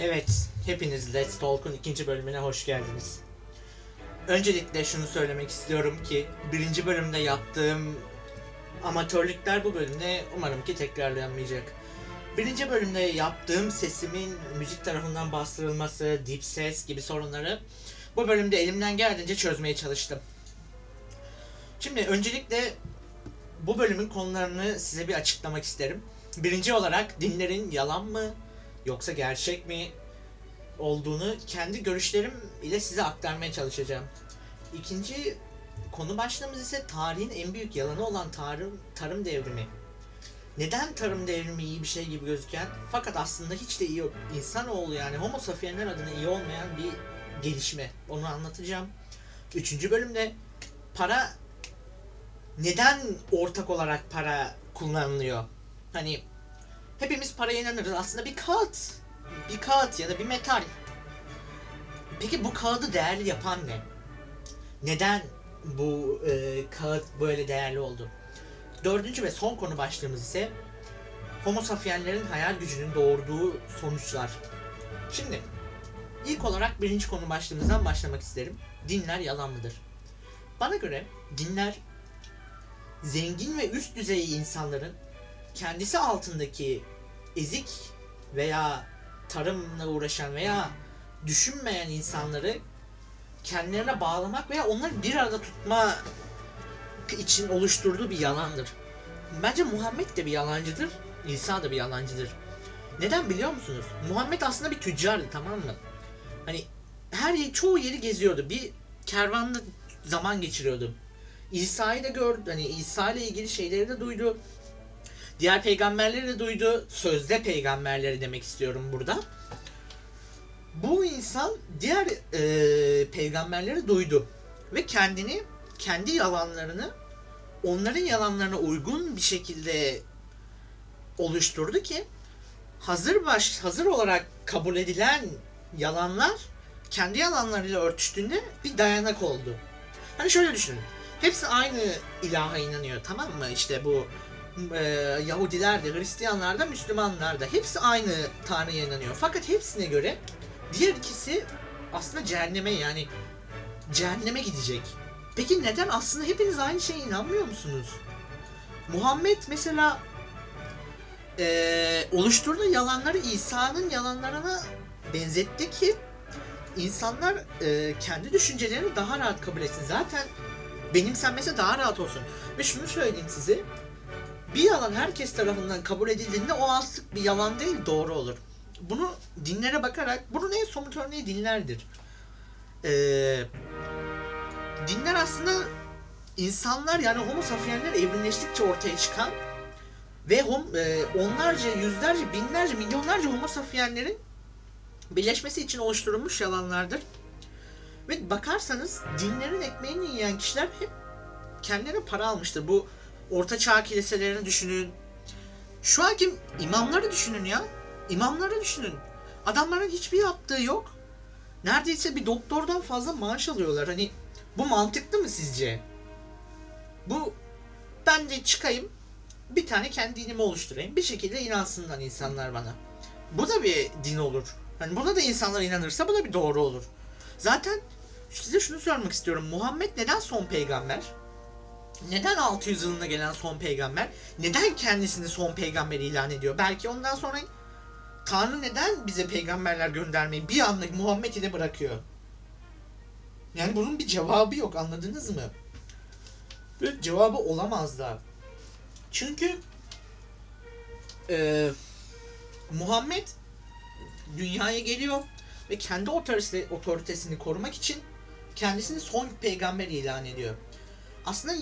Evet, hepiniz Let's Talk'un ikinci bölümüne hoş geldiniz. Öncelikle şunu söylemek istiyorum ki birinci bölümde yaptığım amatörlükler bu bölümde umarım ki tekrarlanmayacak. Birinci bölümde yaptığım sesimin müzik tarafından bastırılması, deep ses gibi sorunları bu bölümde elimden geldiğince çözmeye çalıştım. Şimdi öncelikle bu bölümün konularını size bir açıklamak isterim. Birinci olarak dinlerin yalan mı yoksa gerçek mi olduğunu kendi görüşlerim ile size aktarmaya çalışacağım. İkinci konu başlığımız ise tarihin en büyük yalanı olan tarım, tarım devrimi. Neden tarım devrimi iyi bir şey gibi gözüken fakat aslında hiç de iyi yok. İnsanoğlu yani homo sapiensler adına iyi olmayan bir gelişme. Onu anlatacağım. Üçüncü bölümde para neden ortak olarak para kullanılıyor? Hani hepimiz paraya inanırız. Aslında bir kağıt. Bir kağıt ya da bir metal. Peki bu kağıdı değerli yapan ne? Neden bu e, kağıt böyle değerli oldu? Dördüncü ve son konu başlığımız ise Homo sapienslerin hayal gücünün doğurduğu sonuçlar. Şimdi ilk olarak birinci konu başlığımızdan başlamak isterim. Dinler yalan mıdır? Bana göre dinler zengin ve üst düzey insanların kendisi altındaki ezik veya tarımla uğraşan veya düşünmeyen insanları kendilerine bağlamak veya onları bir arada tutma için oluşturduğu bir yalandır. Bence Muhammed de bir yalancıdır, İsa da bir yalancıdır. Neden biliyor musunuz? Muhammed aslında bir tüccardı tamam mı? Hani her yer, çoğu yeri geziyordu. Bir kervanla zaman geçiriyordu. İsa'yı da gördü. Hani İsa ile ilgili şeyleri de duydu. Diğer peygamberleri de duydu. Sözde peygamberleri demek istiyorum burada. Bu insan diğer e, peygamberleri duydu. Ve kendini, kendi yalanlarını onların yalanlarına uygun bir şekilde oluşturdu ki hazır baş hazır olarak kabul edilen yalanlar kendi yalanlarıyla örtüştüğünde bir dayanak oldu. Hani şöyle düşünün. Hepsi aynı ilaha inanıyor tamam mı? İşte bu e, Yahudiler de, Hristiyanlar da, Müslümanlar da hepsi aynı Tanrı'ya inanıyor. Fakat hepsine göre diğer ikisi aslında cehenneme yani cehenneme gidecek. Peki neden? Aslında hepiniz aynı şeye inanmıyor musunuz? Muhammed mesela e, oluşturduğu yalanları İsa'nın yalanlarına benzetti ki insanlar e, kendi düşüncelerini daha rahat kabul etsin. Zaten benimsenmesi daha rahat olsun. Ve şunu söyleyeyim size. Bir yalan herkes tarafından kabul edildiğinde o artık bir yalan değil doğru olur. Bunu dinlere bakarak, bunun en somut örneği dinlerdir. Ee, dinler aslında insanlar yani homo sapiensler evrimleştikçe ortaya çıkan ve hom, e, onlarca, yüzlerce, binlerce, milyonlarca homo sapienslerin birleşmesi için oluşturulmuş yalanlardır. Ve bakarsanız dinlerin ekmeğini yiyen kişiler hep kendilerine para almıştır. Bu orta çağ kiliselerini düşünün. Şu anki imamları düşünün ya. İmamları düşünün. Adamların hiçbir yaptığı yok. Neredeyse bir doktordan fazla maaş alıyorlar. Hani bu mantıklı mı sizce? Bu ben de çıkayım bir tane kendi dinimi oluşturayım. Bir şekilde inansınlar insanlar bana. Bu da bir din olur. Hani buna da insanlar inanırsa bu da bir doğru olur. Zaten size şunu sormak istiyorum. Muhammed neden son peygamber? Neden 600 yılında gelen son peygamber? Neden kendisini son peygamber ilan ediyor? Belki ondan sonra Tanrı neden bize peygamberler göndermeyi bir anda Muhammed ile bırakıyor? Yani bunun bir cevabı yok anladınız mı? Böyle cevabı olamaz da. Çünkü e, Muhammed dünyaya geliyor ve kendi otoritesi, otoritesini korumak için kendisini son peygamber ilan ediyor. Aslında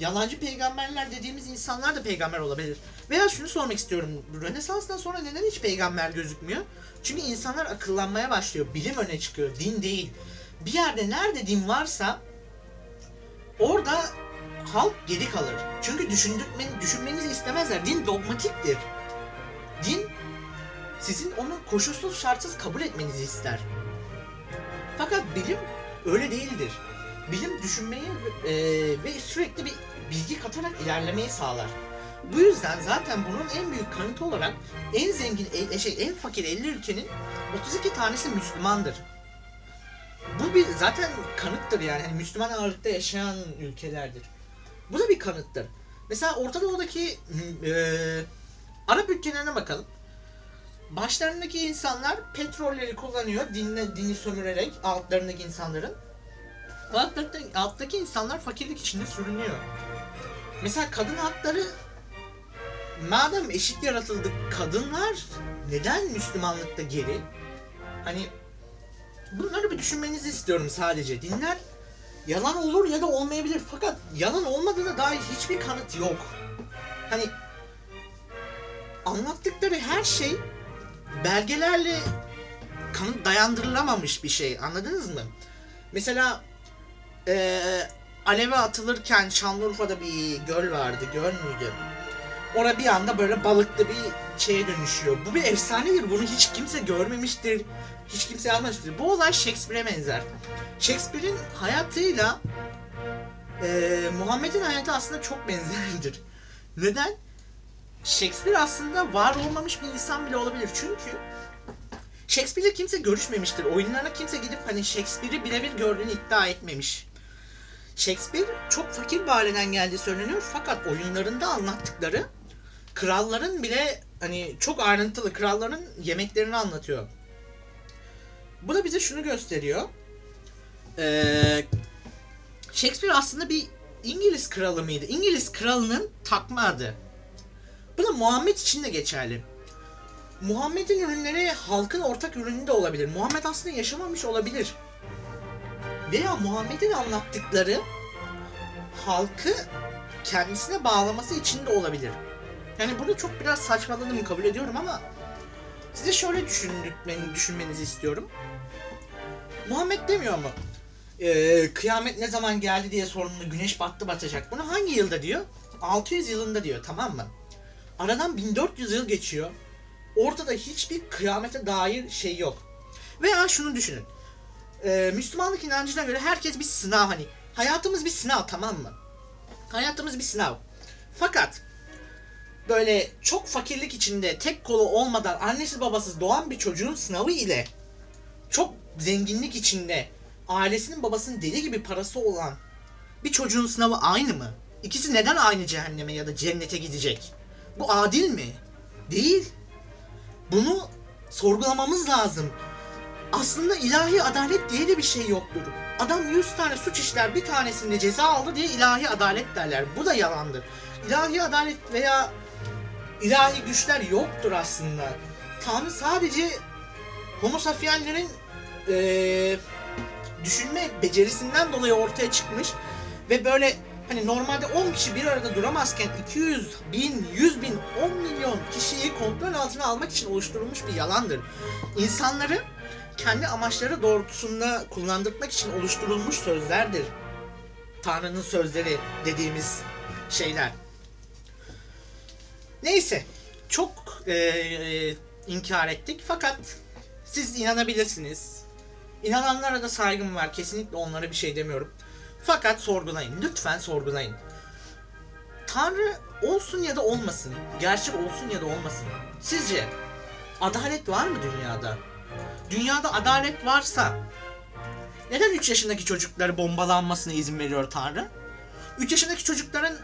yalancı peygamberler dediğimiz insanlar da peygamber olabilir. Veya şunu sormak istiyorum. Rönesans'tan sonra neden hiç peygamber gözükmüyor? Çünkü insanlar akıllanmaya başlıyor. Bilim öne çıkıyor. Din değil. Bir yerde nerede din varsa orada halk geri kalır. Çünkü düşündürmeni, düşünmenizi istemezler. Din dogmatiktir. Din sizin onu koşulsuz şartsız kabul etmenizi ister. Fakat bilim öyle değildir. Bilim düşünmeyi e, ve sürekli bir bilgi katarak ilerlemeyi sağlar. Bu yüzden zaten bunun en büyük kanıtı olarak en zengin, e, şey, en fakir 50 ülkenin 32 tanesi Müslümandır. Bu bir zaten kanıttır yani. yani Müslüman ağırlıkta yaşayan ülkelerdir. Bu da bir kanıttır. Mesela Orta Doğu'daki e, Arap ülkelerine bakalım. Başlarındaki insanlar petrolleri kullanıyor dinle, dini sömürerek altlarındaki insanların. Alttaki, alttaki insanlar fakirlik içinde sürünüyor. Mesela kadın hakları madem eşit yaratıldık kadınlar neden Müslümanlıkta geri? Hani bunları bir düşünmenizi istiyorum sadece. Dinler yalan olur ya da olmayabilir fakat yalan olmadığına dair hiçbir kanıt yok. Hani anlattıkları her şey belgelerle kanıt dayandırılamamış bir şey. Anladınız mı? Mesela eee aleve atılırken Şanlıurfa'da bir göl vardı. Göl müydü? Orada bir anda böyle balıklı bir şeye dönüşüyor. Bu bir efsanedir. Bunu hiç kimse görmemiştir. Hiç kimse yazmamıştır. Bu olay Shakespeare'e benzer. Shakespeare'in hayatıyla e, Muhammed'in hayatı aslında çok benzerdir. Neden? Shakespeare aslında var olmamış bir insan bile olabilir. Çünkü Shakespeare'le kimse görüşmemiştir. Oyunlarına kimse gidip hani Shakespeare'i birebir gördüğünü iddia etmemiş. Shakespeare çok fakir bir aileden geldiği söyleniyor fakat oyunlarında anlattıkları kralların bile hani çok ayrıntılı kralların yemeklerini anlatıyor. Bu da bize şunu gösteriyor. Ee, Shakespeare aslında bir İngiliz kralı mıydı? İngiliz kralının takma adı. Bu da Muhammed için de geçerli. Muhammed'in ürünleri halkın ortak ürünü de olabilir. Muhammed aslında yaşamamış olabilir. Veya Muhammed'in anlattıkları halkı kendisine bağlaması için de olabilir. Yani burada çok biraz saçmaladığımı kabul ediyorum ama size şöyle düşünmeni, düşünmenizi istiyorum. Muhammed demiyor mu? Ee, kıyamet ne zaman geldi diye sorduğunda güneş battı batacak. Bunu hangi yılda diyor? 600 yılında diyor tamam mı? Aradan 1400 yıl geçiyor. Ortada hiçbir kıyamete dair şey yok. Veya şunu düşünün. Ee, Müslümanlık inancına göre herkes bir sınav hani. Hayatımız bir sınav tamam mı? Hayatımız bir sınav. Fakat böyle çok fakirlik içinde tek kolu olmadan annesi babasız doğan bir çocuğun sınavı ile çok zenginlik içinde ailesinin babasının deli gibi parası olan bir çocuğun sınavı aynı mı? İkisi neden aynı cehenneme ya da cennete gidecek? Bu adil mi? Değil. Bunu sorgulamamız lazım. Aslında ilahi adalet diye de bir şey yoktur. Adam 100 tane suç işler bir tanesinde ceza aldı diye ilahi adalet derler. Bu da yalandır. İlahi adalet veya ilahi güçler yoktur aslında. Tanrı sadece homo sapienslerin eee düşünme becerisinden dolayı ortaya çıkmış ve böyle hani normalde 10 kişi bir arada duramazken 200 bin, 100 bin, 10 milyon kişiyi kontrol altına almak için oluşturulmuş bir yalandır. İnsanları kendi amaçları doğrultusunda kullandırmak için oluşturulmuş sözlerdir. Tanrı'nın sözleri dediğimiz şeyler. Neyse, çok e, e, inkar ettik fakat siz inanabilirsiniz. İnananlara da saygım var. Kesinlikle onlara bir şey demiyorum. Fakat sorgulayın. Lütfen sorgulayın. Tanrı olsun ya da olmasın. Gerçek olsun ya da olmasın. Sizce adalet var mı dünyada? Dünyada adalet varsa neden 3 yaşındaki çocukları bombalanmasına izin veriyor Tanrı? 3 yaşındaki çocukların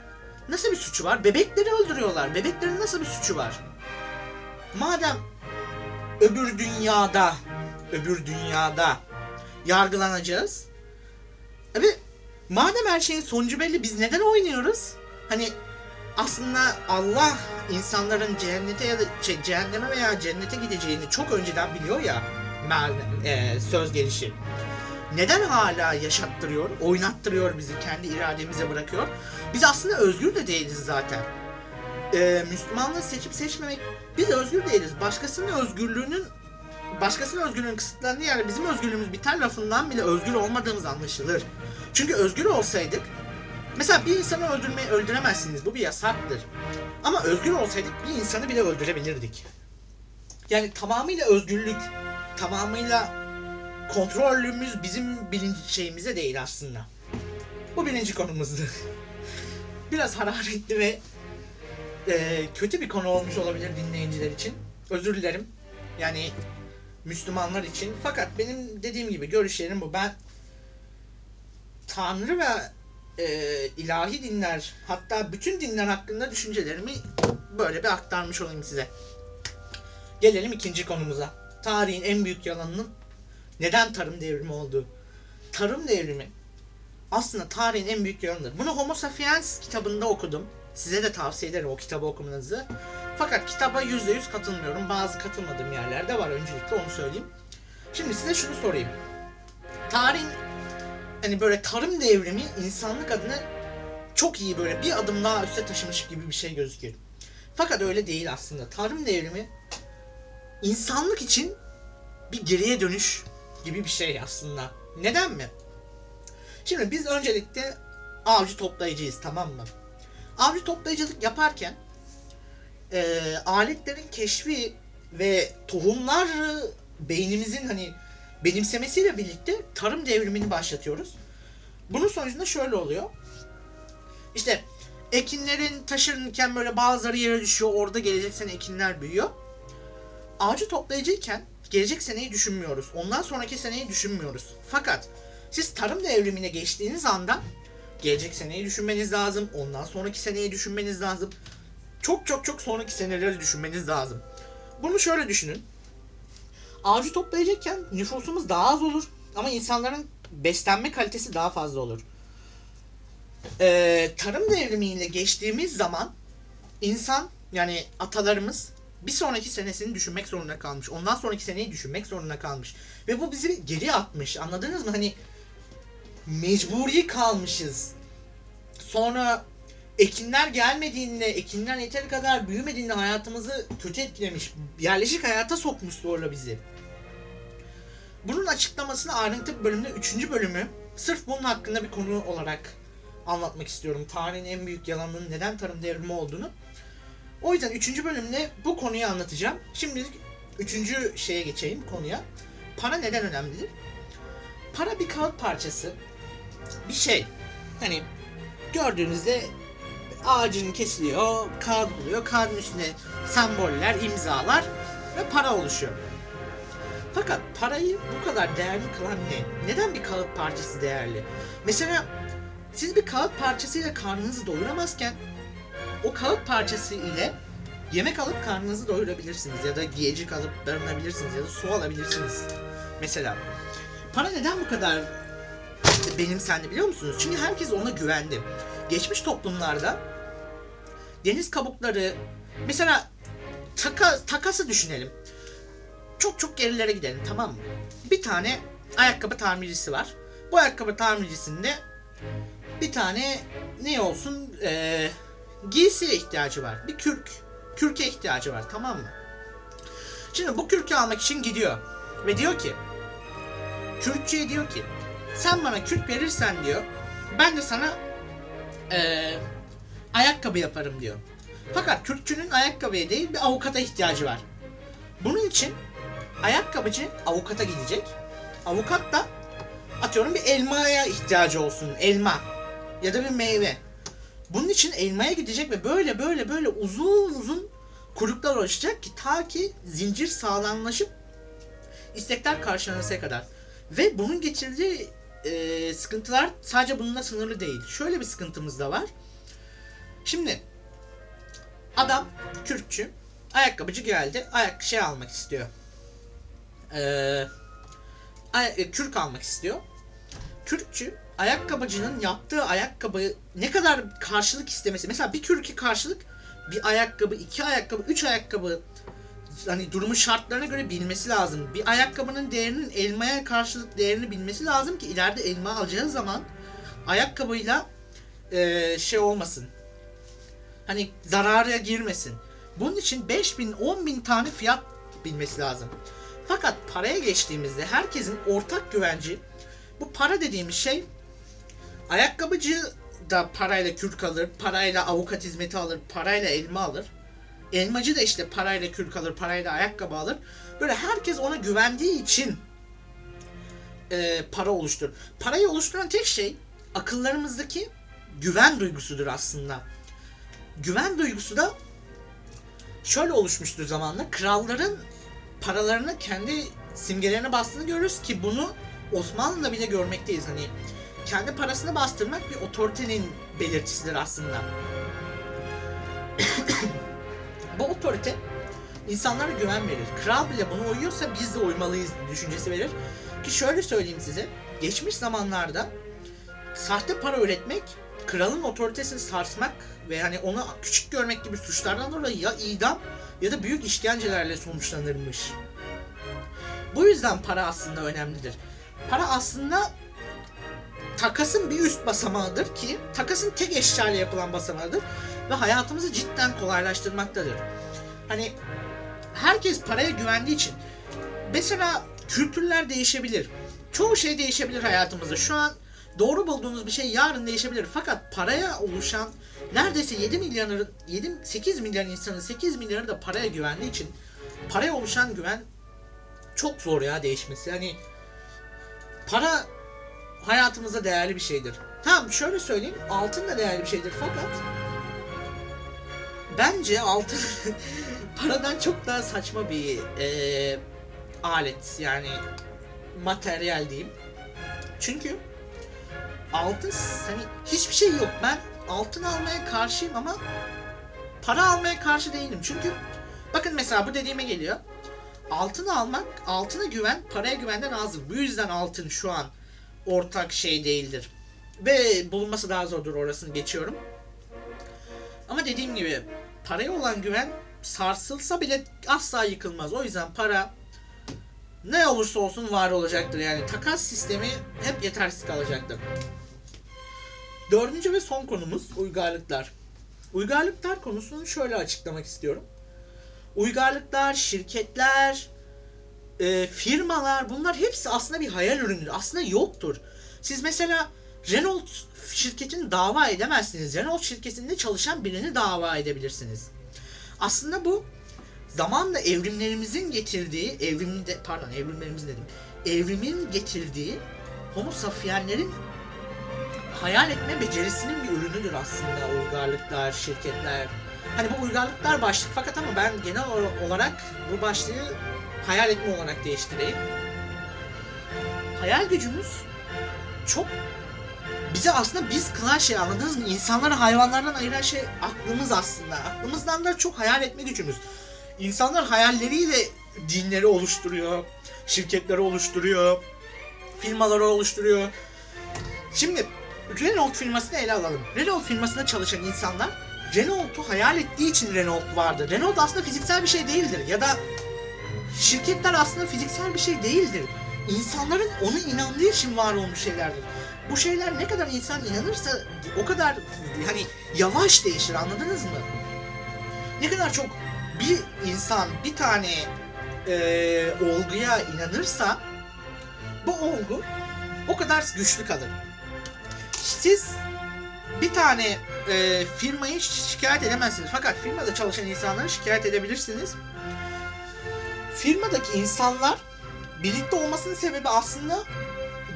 nasıl bir suçu var? Bebekleri öldürüyorlar. Bebeklerin nasıl bir suçu var? Madem öbür dünyada öbür dünyada yargılanacağız. Abi madem her şeyin sonucu belli biz neden oynuyoruz? Hani aslında Allah insanların cennete ya da şey, cehenneme veya cennete gideceğini çok önceden biliyor ya e, söz gelişi. Neden hala yaşattırıyor, oynattırıyor bizi, kendi irademize bırakıyor? Biz aslında özgür de değiliz zaten. E, Müslümanlığı seçip seçmemek, biz özgür değiliz. Başkasının özgürlüğünün başkasının özgürlüğünün kısıtlandığı yani bizim özgürlüğümüz biter lafından bile özgür olmadığımız anlaşılır. Çünkü özgür olsaydık mesela bir insanı öldürmeyi öldüremezsiniz. Bu bir yasaktır. Ama özgür olsaydık bir insanı bile öldürebilirdik. Yani tamamıyla özgürlük, tamamıyla kontrolümüz bizim bilinç şeyimize değil aslında. Bu birinci konumuzdu. Biraz hararetli ve e, kötü bir konu olmuş olabilir dinleyiciler için. Özür dilerim. Yani Müslümanlar için. Fakat benim dediğim gibi görüşlerim bu. Ben Tanrı ve e, ilahi dinler hatta bütün dinler hakkında düşüncelerimi böyle bir aktarmış olayım size. Gelelim ikinci konumuza. Tarihin en büyük yalanının neden tarım devrimi olduğu. Tarım devrimi aslında tarihin en büyük yalanıdır. Bunu Homo Sapiens kitabında okudum. Size de tavsiye ederim o kitabı okumanızı. Fakat kitaba %100 katılmıyorum. Bazı katılmadığım yerler de var öncelikle onu söyleyeyim. Şimdi size şunu sorayım. Tarihin hani böyle tarım devrimi insanlık adına çok iyi böyle bir adım daha üste taşımış gibi bir şey gözüküyor. Fakat öyle değil aslında. Tarım devrimi insanlık için bir geriye dönüş gibi bir şey aslında. Neden mi? Şimdi biz öncelikle avcı toplayıcıyız tamam mı? Avcı toplayıcılık yaparken e, aletlerin keşfi ve tohumlar beynimizin hani benimsemesiyle birlikte tarım devrimini başlatıyoruz. Bunun sonucunda şöyle oluyor. İşte ekinlerin taşırırken böyle bazıları yere düşüyor. Orada gelecek sene ekinler büyüyor. Avcı toplayıcıyken gelecek seneyi düşünmüyoruz. Ondan sonraki seneyi düşünmüyoruz. Fakat siz tarım devrimine geçtiğiniz anda gelecek seneyi düşünmeniz lazım. Ondan sonraki seneyi düşünmeniz lazım. Çok çok çok sonraki seneleri düşünmeniz lazım. Bunu şöyle düşünün. Avcı toplayacağken nüfusumuz daha az olur ama insanların beslenme kalitesi daha fazla olur. Ee, tarım devrimiyle geçtiğimiz zaman insan yani atalarımız bir sonraki senesini düşünmek zorunda kalmış. Ondan sonraki seneyi düşünmek zorunda kalmış. Ve bu bizi geri atmış. Anladınız mı? Hani mecburi kalmışız. Sonra ekinler gelmediğinde, ekinler yeteri kadar büyümediğinde hayatımızı kötü etkilemiş. Yerleşik hayata sokmuş zorla bizi. Bunun açıklamasını ayrıntı bölümde 3. bölümü sırf bunun hakkında bir konu olarak anlatmak istiyorum. Tarihin en büyük yalanının neden tarım devrimi olduğunu. O yüzden 3. bölümde bu konuyu anlatacağım. Şimdi 3. şeye geçeyim konuya. Para neden önemlidir? Para bir kağıt parçası. Bir şey. Hani gördüğünüzde ağacın kesiliyor, kağıt buluyor. Kağıdın üstüne semboller, imzalar ve para oluşuyor. Fakat parayı bu kadar değerli kılan ne? Neden bir kağıt parçası değerli? Mesela siz bir kağıt parçasıyla karnınızı doyuramazken o kağıt parçası ile yemek alıp karnınızı doyurabilirsiniz ya da giyecek alıp barınabilirsiniz ya da su alabilirsiniz. Mesela para neden bu kadar benimsendi biliyor musunuz? Çünkü herkes ona güvendi. Geçmiş toplumlarda deniz kabukları mesela taka, takası düşünelim. Çok çok gerilere gidelim tamam mı? Bir tane ayakkabı tamircisi var. Bu ayakkabı tamircisinde bir tane ne olsun ee, giysiye ihtiyacı var. Bir kürk. Kürke ihtiyacı var tamam mı? Şimdi bu kürkü almak için gidiyor. Ve diyor ki kürkçüye diyor ki sen bana kürk verirsen diyor ben de sana ee, ayakkabı yaparım diyor. Fakat kürkçünün ayakkabıya değil bir avukata ihtiyacı var. Bunun için ayakkabıcı avukata gidecek. Avukat da atıyorum bir elmaya ihtiyacı olsun. Elma ya da bir meyve. Bunun için elmaya gidecek ve böyle böyle böyle uzun uzun kuyruklar oluşacak ki ta ki zincir sağlamlaşıp istekler karşılanıncaya kadar. Ve bunun getirdiği e, sıkıntılar sadece bununla sınırlı değil. Şöyle bir sıkıntımız da var. Şimdi adam kürkçü ayakkabıcı geldi. Ayak şey almak istiyor. Ee, ay- kürk almak istiyor. Kürkçü ayakkabıcının yaptığı ayakkabı ne kadar karşılık istemesi. Mesela bir kürkü karşılık bir ayakkabı, iki ayakkabı, üç ayakkabı hani durumun şartlarına göre bilmesi lazım. Bir ayakkabının değerinin elmaya karşılık değerini bilmesi lazım ki ileride elma alacağı zaman ayakkabıyla e, şey olmasın. Hani zarara girmesin. Bunun için 5000 bin tane fiyat bilmesi lazım. Fakat paraya geçtiğimizde herkesin ortak güvenci bu para dediğimiz şey ayakkabıcı da parayla kürk alır, parayla avukat hizmeti alır, parayla elma alır. Elmacı da işte parayla kürk alır, parayla ayakkabı alır. Böyle herkes ona güvendiği için e, para oluşturur. Parayı oluşturan tek şey akıllarımızdaki güven duygusudur aslında. Güven duygusu da şöyle oluşmuştur zamanla. Kralların paralarını kendi simgelerine bastığını görürüz ki bunu Osmanlı'da bile görmekteyiz. Hani kendi parasını bastırmak bir otoritenin belirtisidir aslında. Bu otorite insanlara güven verir. Kral bile buna uyuyorsa biz de uymalıyız düşüncesi verir. Ki şöyle söyleyeyim size. Geçmiş zamanlarda sahte para üretmek, kralın otoritesini sarsmak ve yani onu küçük görmek gibi suçlardan dolayı ya idam ya da büyük işkencelerle sonuçlanırmış. Bu yüzden para aslında önemlidir. Para aslında takasın bir üst basamağıdır ki takasın tek eşyayla yapılan basamağıdır ve hayatımızı cidden kolaylaştırmaktadır. Hani herkes paraya güvendiği için mesela kültürler değişebilir. Çoğu şey değişebilir hayatımızda. Şu an doğru bulduğunuz bir şey yarın değişebilir. Fakat paraya oluşan neredeyse 7 milyarın 7 8 milyar insanın 8 milyarı da paraya güvendiği için paraya oluşan güven çok zor ya değişmesi. Yani para hayatımızda değerli bir şeydir. Tamam şöyle söyleyeyim altın da değerli bir şeydir fakat bence altın paradan çok daha saçma bir e, alet yani materyal diyeyim. Çünkü altın hani hiçbir şey yok. Ben altın almaya karşıyım ama para almaya karşı değilim. Çünkü bakın mesela bu dediğime geliyor. Altın almak, altına güven, paraya güvenden azdır. Bu yüzden altın şu an ortak şey değildir. Ve bulunması daha zordur orasını geçiyorum. Ama dediğim gibi paraya olan güven sarsılsa bile asla yıkılmaz. O yüzden para ne olursa olsun var olacaktır. Yani takas sistemi hep yetersiz kalacaktır. Dördüncü ve son konumuz uygarlıklar. Uygarlıklar konusunu şöyle açıklamak istiyorum. Uygarlıklar, şirketler, e, firmalar bunlar hepsi aslında bir hayal ürünüdür. Aslında yoktur. Siz mesela Renault şirketini dava edemezsiniz. Renault şirketinde çalışan birini dava edebilirsiniz. Aslında bu zamanla evrimlerimizin getirdiği, evrimde pardon evrimlerimizin dedim. Evrimin getirdiği Homo sapienslerin hayal etme becerisinin bir ürünüdür aslında uygarlıklar, şirketler. Hani bu uygarlıklar başlık fakat ama ben genel olarak bu başlığı hayal etme olarak değiştireyim. Hayal gücümüz çok bize aslında biz kılan şey anladınız mı? İnsanları hayvanlardan ayıran şey aklımız aslında. Aklımızdan da çok hayal etme gücümüz. İnsanlar hayalleriyle dinleri oluşturuyor, şirketleri oluşturuyor, firmaları oluşturuyor. Şimdi Renault firmasını ele alalım. Renault firmasında çalışan insanlar Renault'u hayal ettiği için Renault vardı. Renault aslında fiziksel bir şey değildir ya da şirketler aslında fiziksel bir şey değildir. İnsanların onu inandığı için var olmuş şeylerdir. Bu şeyler ne kadar insan inanırsa o kadar hani yavaş değişir anladınız mı? Ne kadar çok bir insan bir tane e, olguya inanırsa bu olgu o kadar güçlü kalır. Siz bir tane e, firmayı şikayet edemezsiniz. Fakat firmada çalışan insanları şikayet edebilirsiniz. Firmadaki insanlar birlikte olmasının sebebi aslında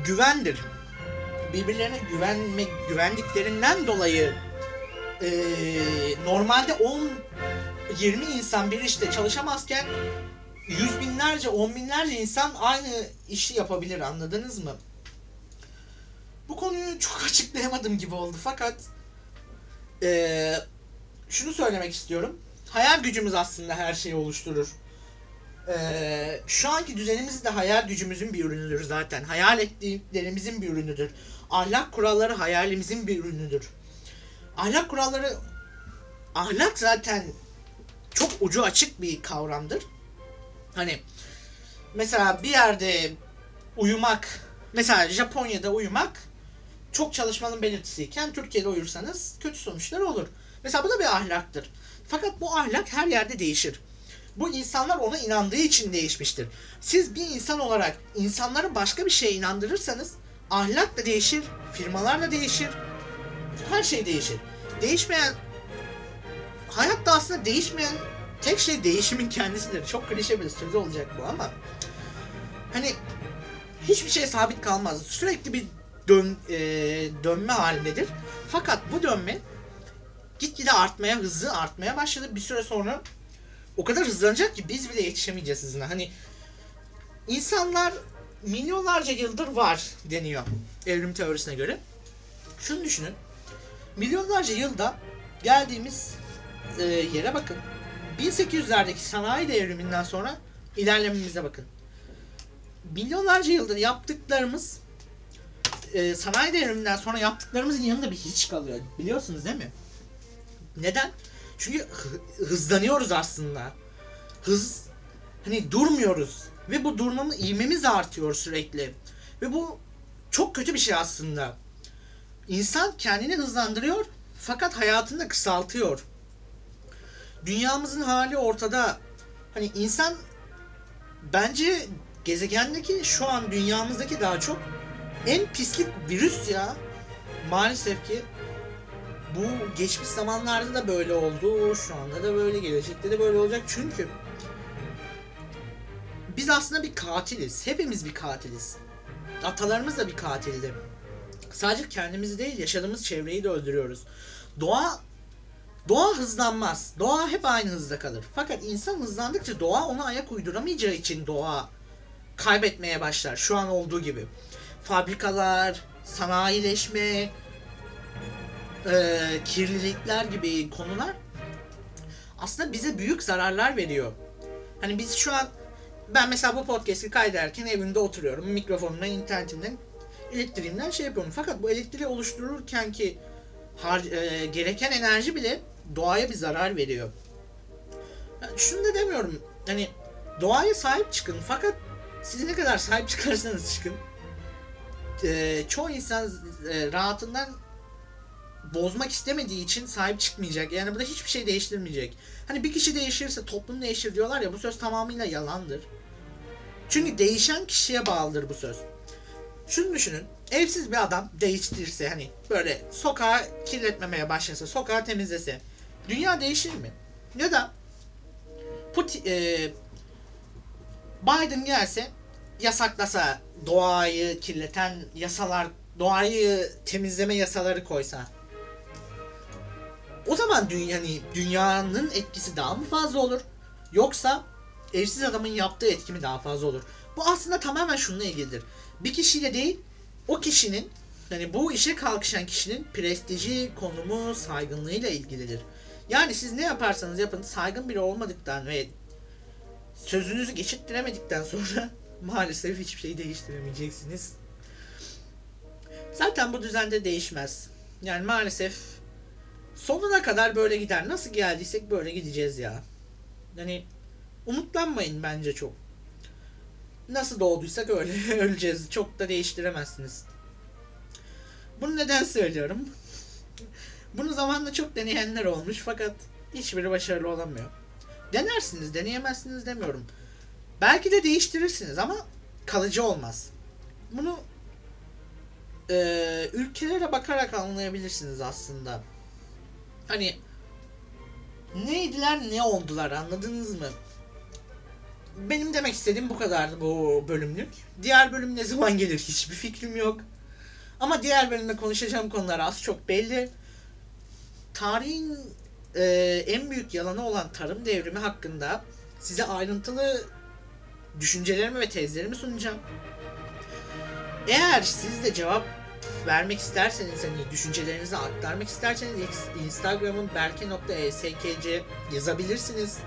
güvendir. Birbirlerine güvenme, güvendiklerinden dolayı e, normalde 10 20 insan bir işte çalışamazken yüz binlerce, on binlerce insan aynı işi yapabilir anladınız mı? Bu konuyu çok açıklayamadım gibi oldu fakat ee, şunu söylemek istiyorum. Hayal gücümüz aslında her şeyi oluşturur. Ee, şu anki düzenimiz de hayal gücümüzün bir ürünüdür zaten. Hayal ettiklerimizin bir ürünüdür. Ahlak kuralları hayalimizin bir ürünüdür. Ahlak kuralları ahlak zaten çok ucu açık bir kavramdır. Hani mesela bir yerde uyumak, mesela Japonya'da uyumak çok çalışmanın belirtisiyken Türkiye'de uyursanız kötü sonuçlar olur. Mesela bu da bir ahlaktır. Fakat bu ahlak her yerde değişir. Bu insanlar ona inandığı için değişmiştir. Siz bir insan olarak insanları başka bir şeye inandırırsanız ahlak da değişir, firmalar da değişir, her şey değişir. Değişmeyen hayatta aslında değişmeyen tek şey değişimin kendisidir. Çok klişe bir söz olacak bu ama hani hiçbir şey sabit kalmaz. Sürekli bir dön, e, dönme halindedir. Fakat bu dönme gitgide artmaya, hızı artmaya başladı. Bir süre sonra o kadar hızlanacak ki biz bile yetişemeyeceğiz hızına. Hani insanlar milyonlarca yıldır var deniyor evrim teorisine göre. Şunu düşünün. Milyonlarca yılda geldiğimiz e, yere bakın. 1800'lerdeki sanayi devriminden sonra ilerlememize bakın. Milyonlarca yıldır yaptıklarımız e, sanayi devriminden sonra yaptıklarımızın yanında bir hiç kalıyor. Biliyorsunuz değil mi? Neden? Çünkü hı- hızlanıyoruz aslında. Hız hani durmuyoruz ve bu durmamı ivmemiz artıyor sürekli. Ve bu çok kötü bir şey aslında. İnsan kendini hızlandırıyor fakat hayatını da kısaltıyor. Dünyamızın hali ortada. Hani insan bence gezegendeki şu an dünyamızdaki daha çok en pislik virüs ya. Maalesef ki bu geçmiş zamanlarda da böyle oldu. Şu anda da böyle, gelecekte de böyle olacak. Çünkü biz aslında bir katiliz. Hepimiz bir katiliz. Atalarımız da bir katildi. Sadece kendimizi değil, yaşadığımız çevreyi de öldürüyoruz. Doğa Doğa hızlanmaz. Doğa hep aynı hızda kalır. Fakat insan hızlandıkça doğa ona ayak uyduramayacağı için doğa kaybetmeye başlar. Şu an olduğu gibi. Fabrikalar, sanayileşme, e, kirlilikler gibi konular aslında bize büyük zararlar veriyor. Hani biz şu an ben mesela bu podcast'i kaydederken evimde oturuyorum. Mikrofonumdan, internetimden, elektriğimden şey yapıyorum. Fakat bu elektriği oluştururken ki har- e, gereken enerji bile doğaya bir zarar veriyor. Yani şunu da demiyorum. Hani doğaya sahip çıkın fakat siz ne kadar sahip çıkarsanız çıkın. e, çoğu insan e, rahatından bozmak istemediği için sahip çıkmayacak. Yani bu da hiçbir şey değiştirmeyecek. Hani bir kişi değişirse toplum değişir diyorlar ya bu söz tamamıyla yalandır. Çünkü değişen kişiye bağlıdır bu söz. Şunu düşünün. Evsiz bir adam değiştirse hani böyle sokağı kirletmemeye başlasa, sokağı temizlese dünya değişir mi? Ya da Putin, e, Biden gelse yasaklasa doğayı kirleten yasalar, doğayı temizleme yasaları koysa o zaman dünya, hani dünyanın etkisi daha mı fazla olur? Yoksa evsiz adamın yaptığı etki mi daha fazla olur? Bu aslında tamamen şununla ilgilidir. Bir kişiyle değil, o kişinin yani bu işe kalkışan kişinin prestiji, konumu, saygınlığıyla ilgilidir. Yani siz ne yaparsanız yapın saygın biri olmadıktan ve sözünüzü geçittiremedikten sonra maalesef hiçbir şey değiştiremeyeceksiniz. Zaten bu düzende değişmez. Yani maalesef sonuna kadar böyle gider. Nasıl geldiysek böyle gideceğiz ya. Yani umutlanmayın bence çok. Nasıl doğduysak öyle öleceğiz. Çok da değiştiremezsiniz. Bunu neden söylüyorum? Bunu zamanla çok deneyenler olmuş fakat hiçbiri başarılı olamıyor. Denersiniz, deneyemezsiniz demiyorum. Belki de değiştirirsiniz ama kalıcı olmaz. Bunu e, ülkelere bakarak anlayabilirsiniz aslında. Hani neydiler ne oldular anladınız mı? Benim demek istediğim bu kadardı bu bölümlük. Diğer bölüm ne zaman gelir hiçbir fikrim yok. Ama diğer bölümde konuşacağım konular az çok belli. Tarihin e, en büyük yalanı olan tarım devrimi hakkında size ayrıntılı düşüncelerimi ve tezlerimi sunacağım. Eğer siz de cevap vermek isterseniz hani düşüncelerinizi aktarmak isterseniz Instagram'ın berke.skc yazabilirsiniz.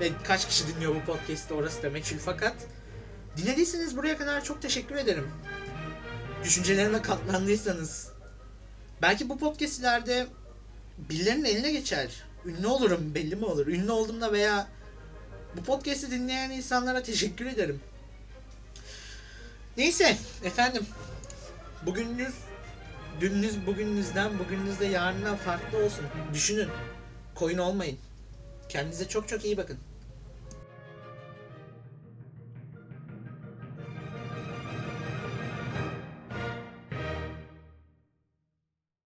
Ve kaç kişi dinliyor bu podcast'ı orası da meçhul fakat dinlediyseniz buraya kadar çok teşekkür ederim. Düşüncelerime katlandıysanız. Belki bu podcast'lerde birilerinin eline geçer. Ünlü olurum belli mi olur? Ünlü olduğumda veya bu podcast'i dinleyen insanlara teşekkür ederim. Neyse efendim. Bugününüz dününüz bugününüzden bugününüz de yarından farklı olsun. Düşünün. Koyun olmayın. Kendinize çok çok iyi bakın.